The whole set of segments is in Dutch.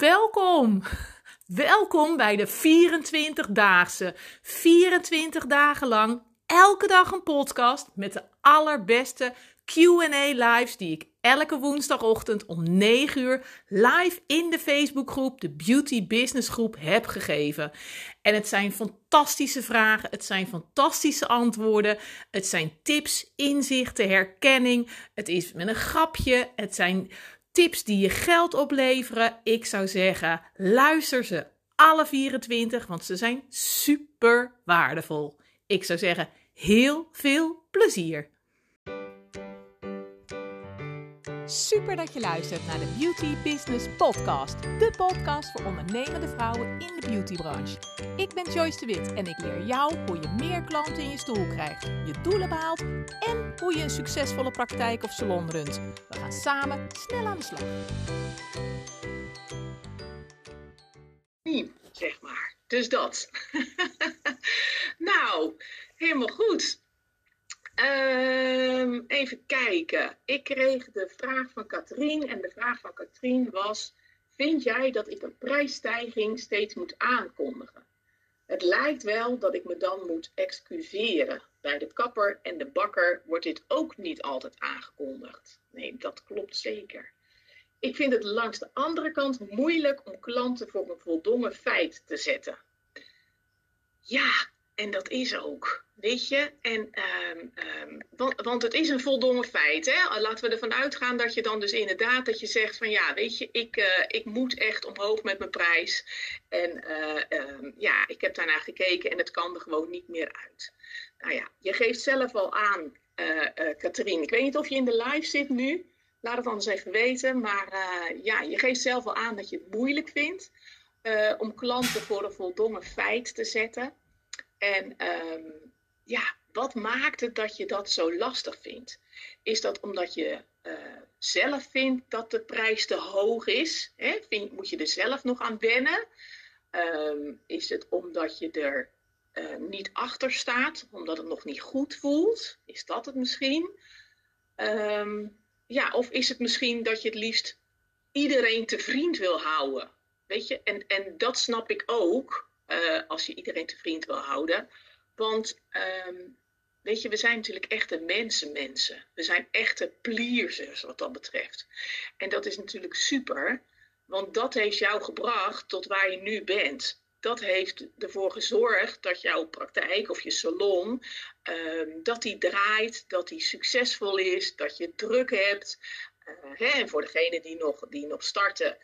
Welkom! Welkom bij de 24-daagse. 24 dagen lang, elke dag een podcast met de allerbeste QA lives die ik elke woensdagochtend om 9 uur live in de Facebookgroep, de Beauty Business Groep, heb gegeven. En het zijn fantastische vragen, het zijn fantastische antwoorden, het zijn tips, inzichten, herkenning. Het is met een grapje, het zijn tips die je geld opleveren. Ik zou zeggen, luister ze alle 24, want ze zijn super waardevol. Ik zou zeggen, heel veel plezier. Super dat je luistert naar de Beauty Business Podcast. De podcast voor ondernemende vrouwen in de beautybranche. Ik ben Joyce de Wit en ik leer jou hoe je meer klanten in je stoel krijgt, je doelen behaalt en hoe je een succesvolle praktijk of salon runt. We gaan samen snel aan de slag. Zeg maar. Dus dat. nou, helemaal goed. Ehm, even kijken. Ik kreeg de vraag van Katrien en de vraag van Katrien was: Vind jij dat ik een prijsstijging steeds moet aankondigen? Het lijkt wel dat ik me dan moet excuseren. Bij de kapper en de bakker wordt dit ook niet altijd aangekondigd. Nee, dat klopt zeker. Ik vind het langs de andere kant moeilijk om klanten voor een voldongen feit te zetten. Ja, en dat is ook. Weet je? En, ehm, ehm, want, want, het is een voldongen feit. Hè? Laten we ervan uitgaan dat je dan dus inderdaad dat je zegt van ja, weet je, ik, uh, ik moet echt omhoog met mijn prijs. En uh, um, ja, ik heb daarnaar gekeken en het kan er gewoon niet meer uit. Nou ja, je geeft zelf al aan, uh, Katrien. Ik weet niet of je in de live zit nu. Laat het anders even weten. Maar ja, je geeft zelf al aan dat je het moeilijk vindt om klanten voor een voldongen feit te zetten. En um, ja, wat maakt het dat je dat zo lastig vindt? Is dat omdat je uh, zelf vindt dat de prijs te hoog is? Hè? Moet je er zelf nog aan wennen? Um, is het omdat je er uh, niet achter staat, omdat het nog niet goed voelt? Is dat het misschien? Um, ja, of is het misschien dat je het liefst iedereen te vriend wil houden? Weet je, en, en dat snap ik ook, uh, als je iedereen te vriend wil houden. Want um, weet je, we zijn natuurlijk echte mensenmensen. We zijn echte pliersers wat dat betreft. En dat is natuurlijk super, want dat heeft jou gebracht tot waar je nu bent. Dat heeft ervoor gezorgd dat jouw praktijk of je salon, um, dat die draait, dat die succesvol is, dat je druk hebt. Uh, hè, en voor degenen die nog, die nog starten,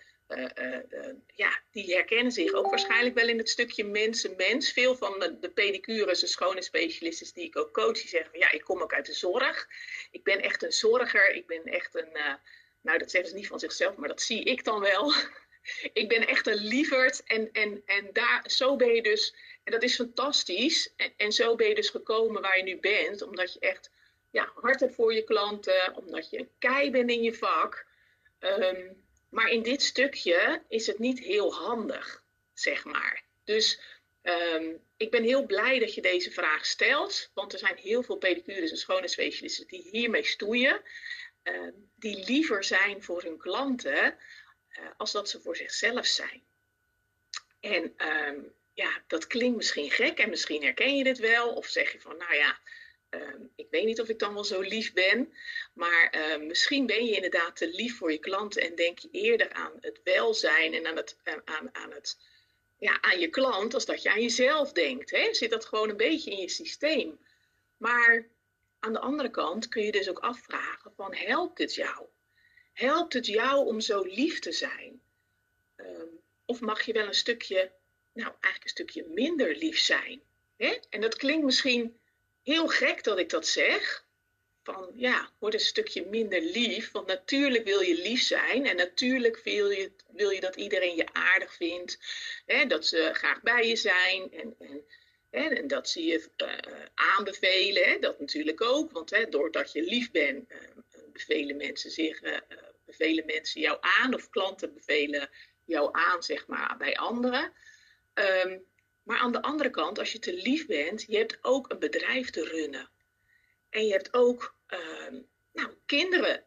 ja, die herkennen zich ook waarschijnlijk wel in het stukje mensen-mens. Veel van de, de pedicures en schone specialisten die ik ook coach, die zeggen van ja, ik kom ook uit de zorg. Ik ben echt een zorger. Ik ben echt een, nou dat zeggen ze niet van zichzelf, maar dat zie ik dan wel. ik ben echt een lieverd en, en, en daar, zo ben je dus, en dat is fantastisch. En, en zo ben je dus gekomen waar je nu bent, omdat je echt ja, hart hebt voor je klanten, omdat je kei bent in je vak. Um, maar in dit stukje is het niet heel handig, zeg maar. Dus um, ik ben heel blij dat je deze vraag stelt, want er zijn heel veel pedicures en schoonheidsspecialisten die hiermee stoeien, uh, die liever zijn voor hun klanten uh, als dat ze voor zichzelf zijn. En um, ja, dat klinkt misschien gek en misschien herken je dit wel, of zeg je van, nou ja, Um, ik weet niet of ik dan wel zo lief ben, maar uh, misschien ben je inderdaad te lief voor je klanten en denk je eerder aan het welzijn en aan, het, aan, aan, het, ja, aan je klant als dat je aan jezelf denkt. Hè? Zit dat gewoon een beetje in je systeem. Maar aan de andere kant kun je dus ook afvragen van helpt het jou? Helpt het jou om zo lief te zijn? Um, of mag je wel een stukje, nou eigenlijk een stukje minder lief zijn? Hè? En dat klinkt misschien heel gek dat ik dat zeg. Van ja, word een stukje minder lief. Want natuurlijk wil je lief zijn. En natuurlijk wil je, wil je dat iedereen je aardig vindt. Hè, dat ze graag bij je zijn. En, en, hè, en dat ze je uh, aanbevelen. Hè, dat natuurlijk ook. Want hè, doordat je lief bent, uh, bevelen mensen zich. Uh, bevelen mensen jou aan. Of klanten bevelen jou aan, zeg maar, bij anderen. Um, maar aan de andere kant, als je te lief bent, je hebt ook een bedrijf te runnen. En je hebt ook, uh, nou, kinderen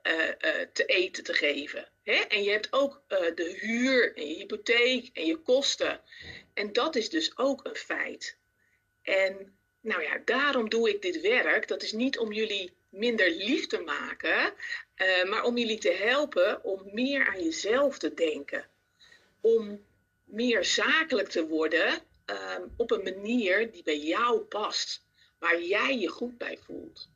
te eten te geven. Hè? En je hebt ook de huur en je hypotheek en je kosten. En dat is dus ook een feit. En nou ja, daarom doe ik dit werk. Dat is niet om jullie minder lief te maken, maar om jullie te helpen om meer aan jezelf te denken. Om meer zakelijk te worden Ehm, op een manier die bij jou past, waar jij je goed bij voelt.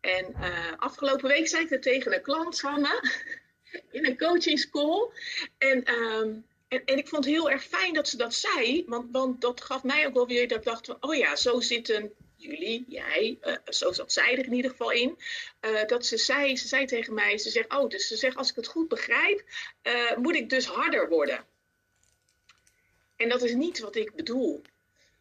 En uh, afgelopen week zei ik dat tegen een klant van me in een coaching school. En, ehm, en, en, ik vond het heel erg fijn dat ze dat zei, want, want dat gaf mij ook wel weer dat ik dacht: van, oh ja, zo zitten jullie, jij, uh, zo zat zij er in ieder geval in. Uh, dat ze zei, ze zei tegen mij, ze zegt, oh, dus ze zegt, als ik het goed begrijp, moet ik dus harder worden. En dat is niet wat ik bedoel.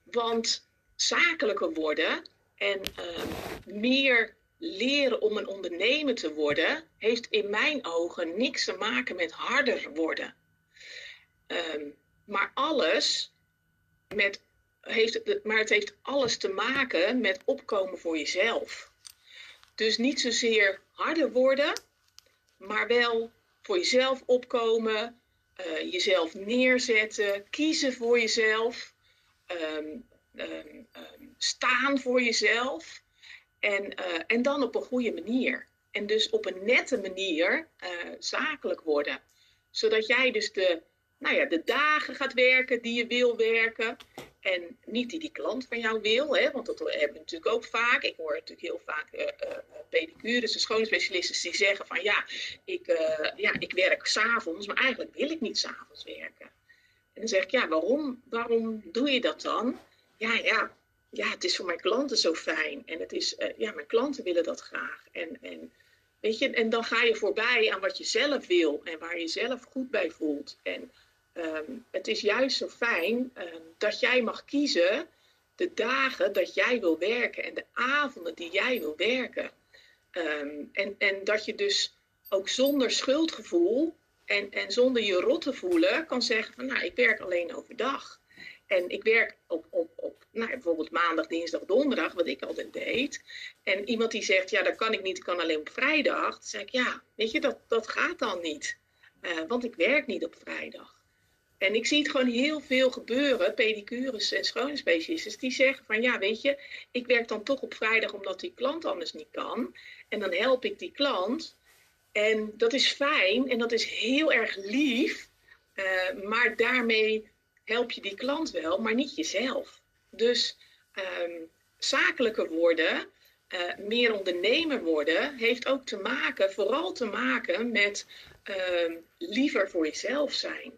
Want zakelijker worden en ehm, meer leren om een ondernemer te worden, heeft in mijn ogen niks te maken met harder worden. Ehm, maar alles met, heeft, maar het heeft alles te maken met opkomen voor jezelf. Dus niet zozeer harder worden, maar wel voor jezelf opkomen, uh, jezelf neerzetten, kiezen voor jezelf, um, um, staan voor jezelf en, uh, en dan op een goede manier. En dus op een nette manier uh, zakelijk worden. Zodat jij dus de, nou ja, de dagen gaat werken die je wil werken. En niet die die klant van jou wil, hè, want dat hebben we natuurlijk ook vaak. Ik hoor natuurlijk heel vaak uh, uh, pedicures en die zeggen van ja, ik, uh, ja, ik werk s'avonds, maar eigenlijk wil ik niet s'avonds werken. En dan zeg ik ja, waarom, waarom doe je dat dan? Ja, ja, ja, het is voor mijn klanten zo fijn. En het is, ja, mijn klanten willen dat graag. En, en, weet je, en dan ga je voorbij aan wat je zelf wil en waar je zelf goed bij voelt. En Um, het is juist zo fijn um, dat jij mag kiezen de dagen dat jij wil werken en de avonden die jij wil werken. Um, en, en dat je dus ook zonder schuldgevoel en, en zonder je rot te voelen kan zeggen van nou, ik werk alleen overdag. En ik werk op, op, op nou, bijvoorbeeld maandag, dinsdag, donderdag, wat ik altijd deed. En iemand die zegt, ja, dat kan ik niet, ik kan alleen op vrijdag. Dan zeg ik, ja, weet je, dat, dat gaat dan niet. Uh, want ik werk niet op vrijdag. En ik zie het gewoon heel veel gebeuren, pedicures en schoonheidsspecialisten, die zeggen van ja, weet je, ik werk dan toch op vrijdag omdat die klant anders niet kan. En dan help ik die klant. En dat is fijn en dat is heel erg lief, uh, maar daarmee help je die klant wel, maar niet jezelf. Dus um, zakelijker worden, uh, meer ondernemer worden, heeft ook te maken, vooral te maken met uh, liever voor jezelf zijn.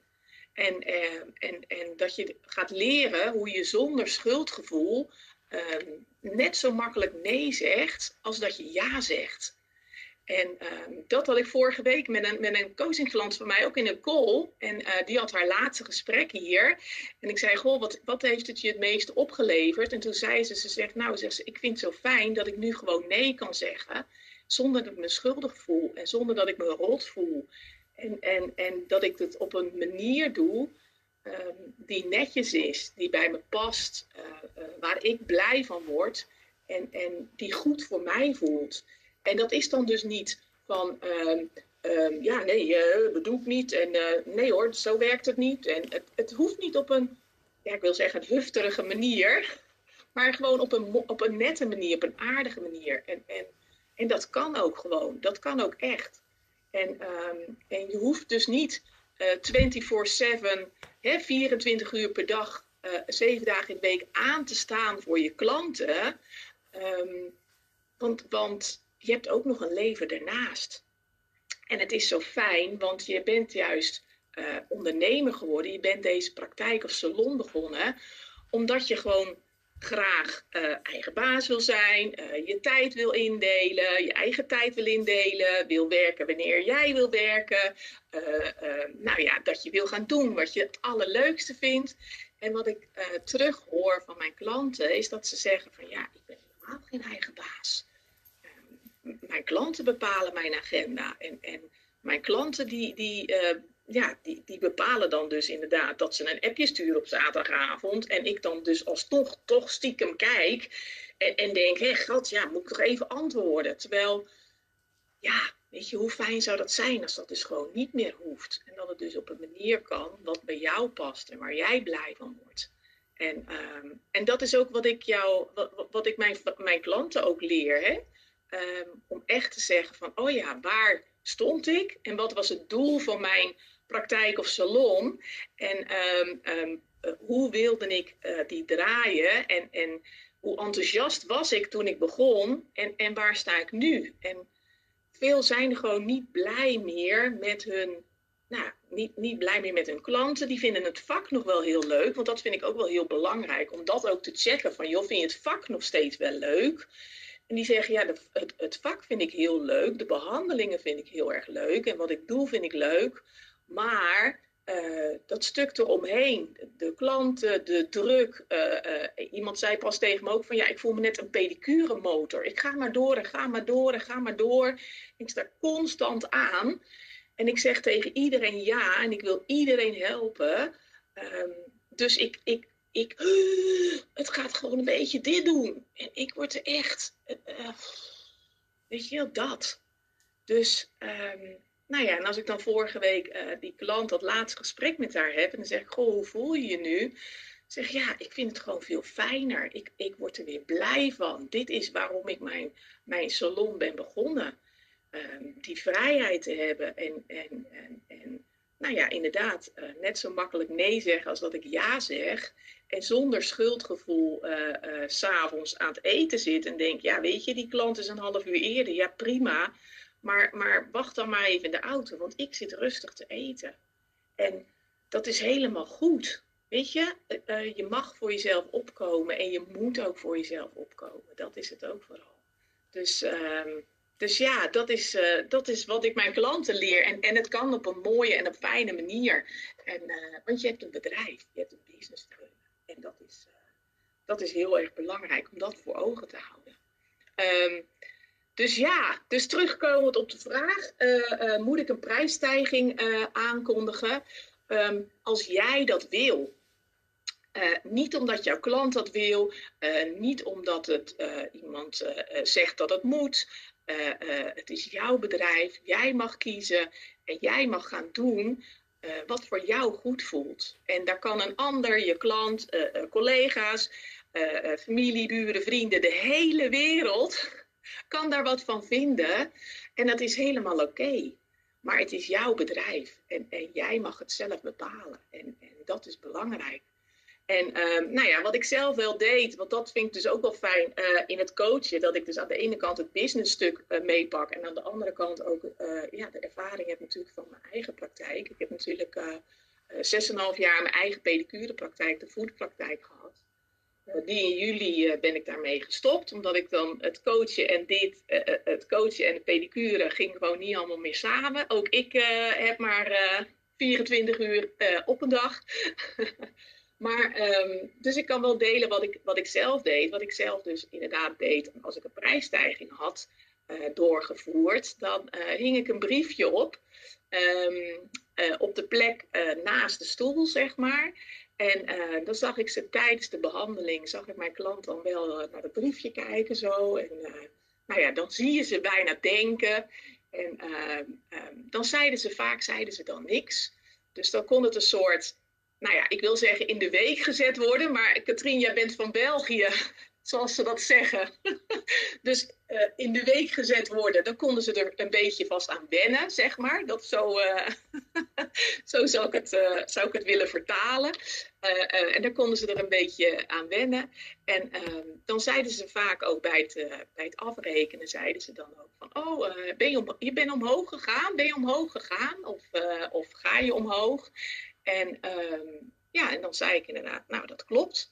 En, eh, en, en dat je gaat leren hoe je zonder schuldgevoel ehm, net zo makkelijk nee zegt als dat je ja zegt. En ehm, dat had ik vorige week met een, met een coachingklant van mij ook in een call. En uh, die had haar laatste gesprek hier. En ik zei, goh, wat, wat heeft het je het meeste opgeleverd? En toen zei ze, ze zegt, nou, zegt ze, ik vind het zo fijn dat ik nu gewoon nee kan zeggen. Zonder dat ik me schuldig voel en zonder dat ik me rot voel. En, en, en dat ik het op een manier doe um, die netjes is, die bij me past, uh, uh, waar ik blij van word en, en die goed voor mij voelt. En dat is dan dus niet van, um, um, ja, nee, uh, dat doe ik niet. En nee hoor, zo werkt het niet. En het, het hoeft niet op een, ja, ik wil zeggen, hufterige manier, maar gewoon op een, op een nette manier, op een aardige manier. En, en, en dat kan ook gewoon, dat kan ook echt. En, um, en je hoeft dus niet uh, 24-7, 24 uur per dag, eh, 7 dagen in de week aan te staan voor je klanten. Um, want, want je hebt ook nog een leven daarnaast. En het is zo fijn, want je bent juist uh, ondernemer geworden. Je bent deze praktijk of salon begonnen. Omdat je gewoon graag uh, eigen baas wil zijn, uh, je tijd wil indelen, je eigen tijd wil indelen, wil werken wanneer jij wil werken. Uh, nou ja, dat je wil gaan doen wat je het allerleukste vindt. En wat ik terug hoor van mijn klanten is dat ze zeggen van ja, ik ben helemaal geen eigen baas. Ehm, mijn klanten bepalen mijn agenda en, en mijn klanten die, die ja, die, bepalen dan dus inderdaad dat ze een appje sturen op zaterdagavond. En ik dan dus alsnog toch stiekem kijk en, en denk, hé gat, ja, moet ik toch even antwoorden. Terwijl, ja, weet je, hoe fijn zou dat zijn als dat dus gewoon niet meer hoeft. En dat het dus op een manier kan wat bij jou past en waar jij blij van wordt. En, ehm, en dat is ook wat ik jou, wat, wat ik mijn, mijn klanten ook leer. Hè? Ehm, om echt te zeggen van, oh ja, waar stond ik? En wat was het doel van mijn praktijk of salon? En ehm, eh, hoe wilde ik uh, die draaien? En, en hoe enthousiast was ik toen ik begon? En, en waar sta ik nu? En veel zijn gewoon niet blij meer met hun nou, niet, niet blij meer met hun klanten. Die vinden het vak nog wel heel leuk. Want dat vind ik ook wel heel belangrijk. Om dat ook te checken. Van joh, vind je het vak nog steeds wel leuk? En die zeggen, ja, het, het vak vind ik heel leuk. De behandelingen vind ik heel erg leuk. En wat ik doe vind ik leuk. Maar uh, dat stuk eromheen, de klanten, de druk. Uh, uh, iemand zei pas tegen me ook van ja, ik voel me net een pedicure motor. Ik ga maar door en ga maar door en ga maar door. Ik sta constant aan. En ik zeg tegen iedereen ja en ik wil iedereen helpen. Um, dus ik, ik, ik, het gaat gewoon een beetje dit doen. En ik word er echt, weet je wel, dat. Dus, um, nou ja, en als ik dan vorige week uh, die klant dat laatste gesprek met haar heb, en dan zeg ik, goh, hoe voel je je nu? Zeg ja, ik vind het gewoon veel fijner. Ik, ik word er weer blij van. Dit is waarom ik mijn, mijn salon ben begonnen. Um, die vrijheid te hebben en, en, en, en nou ja, inderdaad, uh, net zo makkelijk nee zeggen als dat ik ja zeg. En zonder schuldgevoel uh, uh, s'avonds aan het eten zit en denk, ja weet je, die klant is een half uur eerder, ja prima. Maar, maar wacht dan maar even in de auto, want ik zit rustig te eten. En dat is helemaal goed. Weet je, je mag voor jezelf opkomen en je moet ook voor jezelf opkomen. Dat is het ook vooral. Dus... Um, dus ja, dat is, uh, dat is wat ik mijn klanten leer. En, en het kan op een mooie en op fijne manier. En, want je hebt een bedrijf, je hebt een business te runnen. En dat is, dat is heel erg belangrijk om dat voor ogen te houden. Um, dus ja, dus terugkomend op de vraag, moet ik een prijsstijging aankondigen? Um, als jij dat wil, niet omdat jouw klant dat wil, niet omdat het iemand zegt dat het moet, het is jouw bedrijf, jij mag kiezen en jij mag gaan doen wat voor jou goed voelt. En daar kan een ander, je klant, collega's, familie, buren, vrienden, de hele wereld kan daar wat van vinden. En dat is helemaal oké. Maar het is jouw bedrijf en, en, jij mag het zelf bepalen. En, en dat is belangrijk. En uh, nou ja, wat ik zelf wel deed, want dat vind ik dus ook wel fijn uh, in het coachen, dat ik dus aan de ene kant het businessstuk uh, meepak en aan de andere kant ook eh, ja, de ervaring heb natuurlijk van mijn eigen praktijk. Ik heb natuurlijk 6,5 jaar mijn eigen pedicurepraktijk, de foodpraktijk gehad. Die in juli ben ik daarmee gestopt, omdat ik dan het coachen en dit, het coachen en de pedicure ging gewoon niet allemaal meer samen. Ook ik heb maar 24 uur op een dag. Maar, um, dus ik kan wel delen wat ik, wat ik zelf deed. Wat ik zelf dus inderdaad deed als ik een prijsstijging had doorgevoerd. Dan hing ik een briefje op. Uh, op de plek naast de stoel, zeg maar. En dan zag ik ze tijdens de behandeling, zag ik mijn klant dan wel naar het briefje kijken zo. En nou ja, dan zie je ze bijna denken. En dan zeiden ze vaak, zeiden ze dan niks. Dus dan kon het een soort nou ja, ik wil zeggen in de week gezet worden. Maar Katrien, jij bent van België, zoals ze dat zeggen. dus uh, in de week gezet worden, dan konden ze er een beetje vast aan wennen, zeg maar. Dat zo, uh, zo zou, ik het, uh, zou ik het willen vertalen. en dan konden ze er een beetje aan wennen. En ehm, dan zeiden ze vaak ook bij het, bij het afrekenen, zeiden ze dan ook van, oh, ben je, om, je bent omhoog gegaan? Ben je omhoog gegaan? Of, of ga je omhoog? En, um, ja, en dan zei ik inderdaad, nou dat klopt.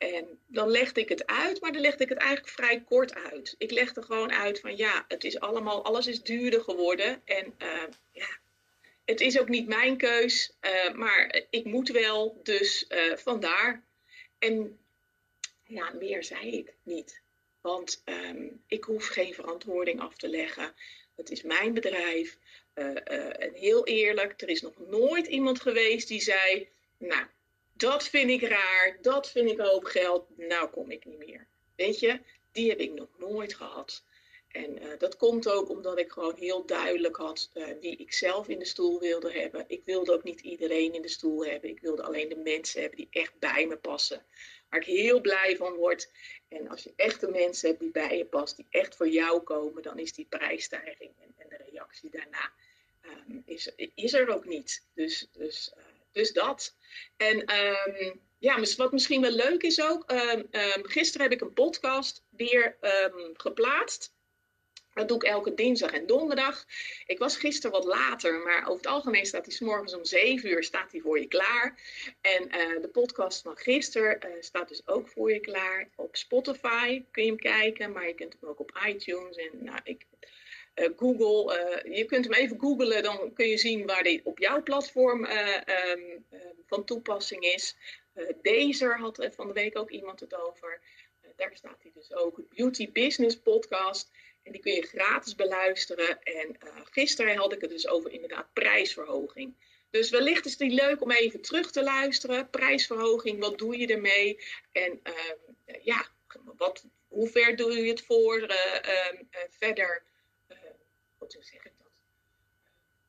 En dan legde ik het uit, maar dan legde ik het eigenlijk vrij kort uit. Ik legde gewoon uit van ja, het is allemaal, alles is duurder geworden. En uh, ja, het is ook niet mijn keus, uh, maar ik moet wel, dus uh, vandaar. En ja, meer zei ik niet. Want um, ik hoef geen verantwoording af te leggen. Het is mijn bedrijf. En heel eerlijk, er is nog nooit iemand geweest die zei: Nou, dat vind ik raar, dat vind ik hoop geld, nou kom ik niet meer. Weet je, die heb ik nog nooit gehad. En uh, dat komt ook omdat ik gewoon heel duidelijk had uh, wie ik zelf in de stoel wilde hebben. Ik wilde ook niet iedereen in de stoel hebben. Ik wilde alleen de mensen hebben die echt bij me passen. Waar ik heel blij van word. En als je echt de mensen hebt die bij je passen, die echt voor jou komen, dan is die prijsstijging en, en de reactie daarna um, is, is er ook niet. Dus, dus, uh, dus dat. En um, ja, wat misschien wel leuk is ook. Um, gisteren heb ik een podcast weer geplaatst. Dat doe ik elke dinsdag en donderdag. Ik was gisteren wat later, maar over het algemeen staat hij morgens om 7 uur staat voor je klaar. En uh, de podcast van gisteren uh, staat dus ook voor je klaar. Op Spotify kun je hem kijken, maar je kunt hem ook op iTunes. En nou, ik, Google, je kunt hem even googlen, dan kun je zien waar hij op jouw platform um, van toepassing is. Deezer had van de week ook iemand het over. daar staat hij dus ook. Beauty Business Podcast. En die kun je gratis beluisteren. En gisteren had ik het dus over inderdaad prijsverhoging. Dus wellicht is die leuk om even terug te luisteren. Prijsverhoging, wat doe je ermee? En uh, ja, wat, hoe ver doe je het voor? Uh, verder, zeg ik dat?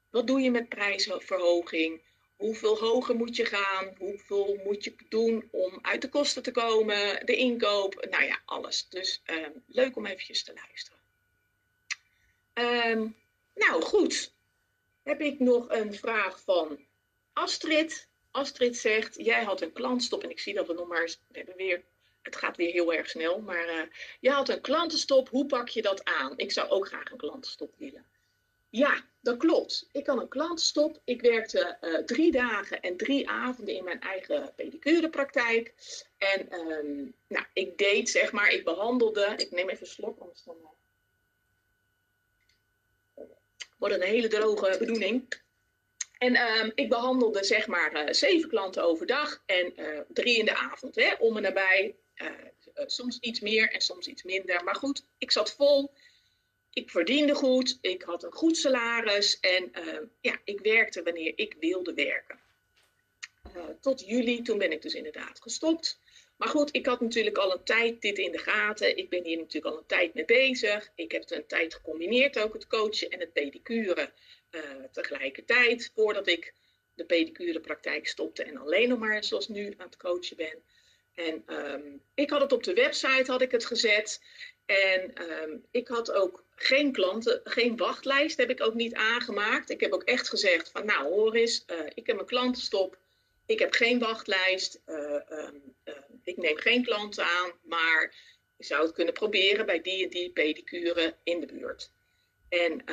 Wat doe je met prijsverhoging? Hoeveel hoger moet je gaan? Hoeveel moet je doen om uit de kosten te komen? De inkoop? Nou ja, alles. Dus ehm, leuk om eventjes te luisteren. Um, nou goed, heb ik nog een vraag van Astrid. Astrid zegt, jij had een klantenstop en ik zie dat we nog maar, we hebben weer, het gaat weer heel erg snel, maar uh, jij had een klantenstop, hoe pak je dat aan? Ik zou ook graag een klantenstop willen. Ja, dat klopt. Ik had een klantenstop. Ik werkte uh, drie dagen en drie avonden in mijn eigen pedicurepraktijk. En um, nou, ik deed, zeg maar, ik behandelde, ik neem even een slok, anders dan wordt een hele droge bedoeling. En uh, ik behandelde zeg maar zeven klanten overdag en drie in de avond. Hè, om en nabij. Uh, soms iets meer en soms iets minder. Maar goed, ik zat vol. Ik verdiende goed. Ik had een goed salaris. En ja, ik werkte wanneer ik wilde werken. tot juli, toen ben ik dus inderdaad gestopt. Maar goed, ik had natuurlijk al een tijd dit in de gaten. Ik ben hier natuurlijk al een tijd mee bezig. Ik heb het een tijd gecombineerd, ook het coachen en het pedicure uh, tegelijkertijd. Voordat ik de pedicurepraktijk stopte en alleen nog maar zoals nu aan het coachen ben. En um, ik had het op de website had ik het gezet. En um, ik had ook geen klanten, geen wachtlijst heb ik ook niet aangemaakt. Ik heb ook echt gezegd van nou hoor eens, uh, ik heb een klantenstop. Ik heb geen wachtlijst. Uh, um, ik neem geen klanten aan, maar je zou het kunnen proberen bij die en die pedicure in de buurt. En,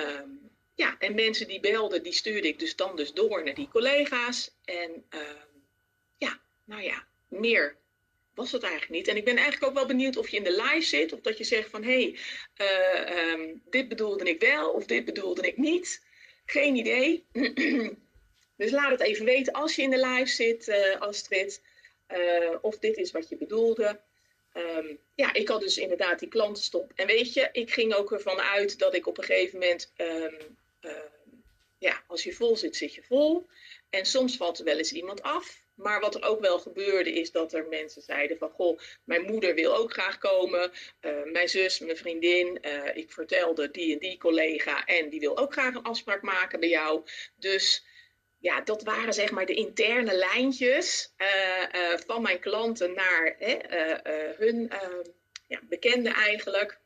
ja, en mensen die belden, die stuurde ik dus dan dus door naar die collega's. En ja, nou ja, meer was het eigenlijk niet. En ik ben eigenlijk ook wel benieuwd of je in de live zit, of dat je zegt van hé, hey, uh, um, dit bedoelde ik wel of dit bedoelde ik niet. Geen idee. dus laat het even weten als je in de live zit, uh, Astrid. Uh, of dit is wat je bedoelde. Um, ja, ik had dus inderdaad die klantenstop. En weet je, ik ging ook ervan uit dat ik op een gegeven moment, uh, ja, als je vol zit, zit je vol. En soms valt er wel eens iemand af. Maar wat er ook wel gebeurde is dat er mensen zeiden van... Goh, mijn moeder wil ook graag komen. Uh, mijn zus, mijn vriendin. Uh, ik vertelde die en die collega. En die wil ook graag een afspraak maken bij jou. Dus ja, dat waren zeg maar de interne lijntjes uh, van mijn klanten naar hun ja, bekenden eigenlijk.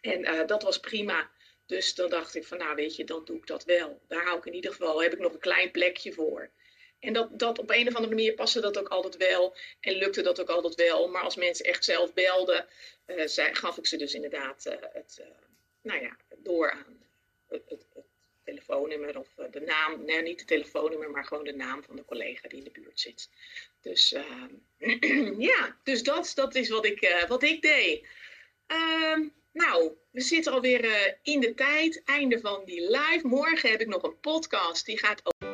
En dat was prima. Dus dan dacht ik van, nou weet je, dan doe ik dat wel. Daar hou ik in ieder geval, heb ik nog een klein plekje voor. En dat, dat op een of andere manier paste dat ook altijd wel. En lukte dat ook altijd wel. Maar als mensen echt zelf belden, zei, gaf ik ze dus inderdaad het, nou ja, door aan het, het, het telefoonnummer of eh, de naam, nee, niet de telefoonnummer, maar gewoon de naam van de collega die in de buurt zit. Dus uh, ja, dus dat, dat is wat ik, wat ik deed. Uh, nou, we zitten alweer in de tijd, einde van die live. Morgen heb ik nog een podcast, die gaat over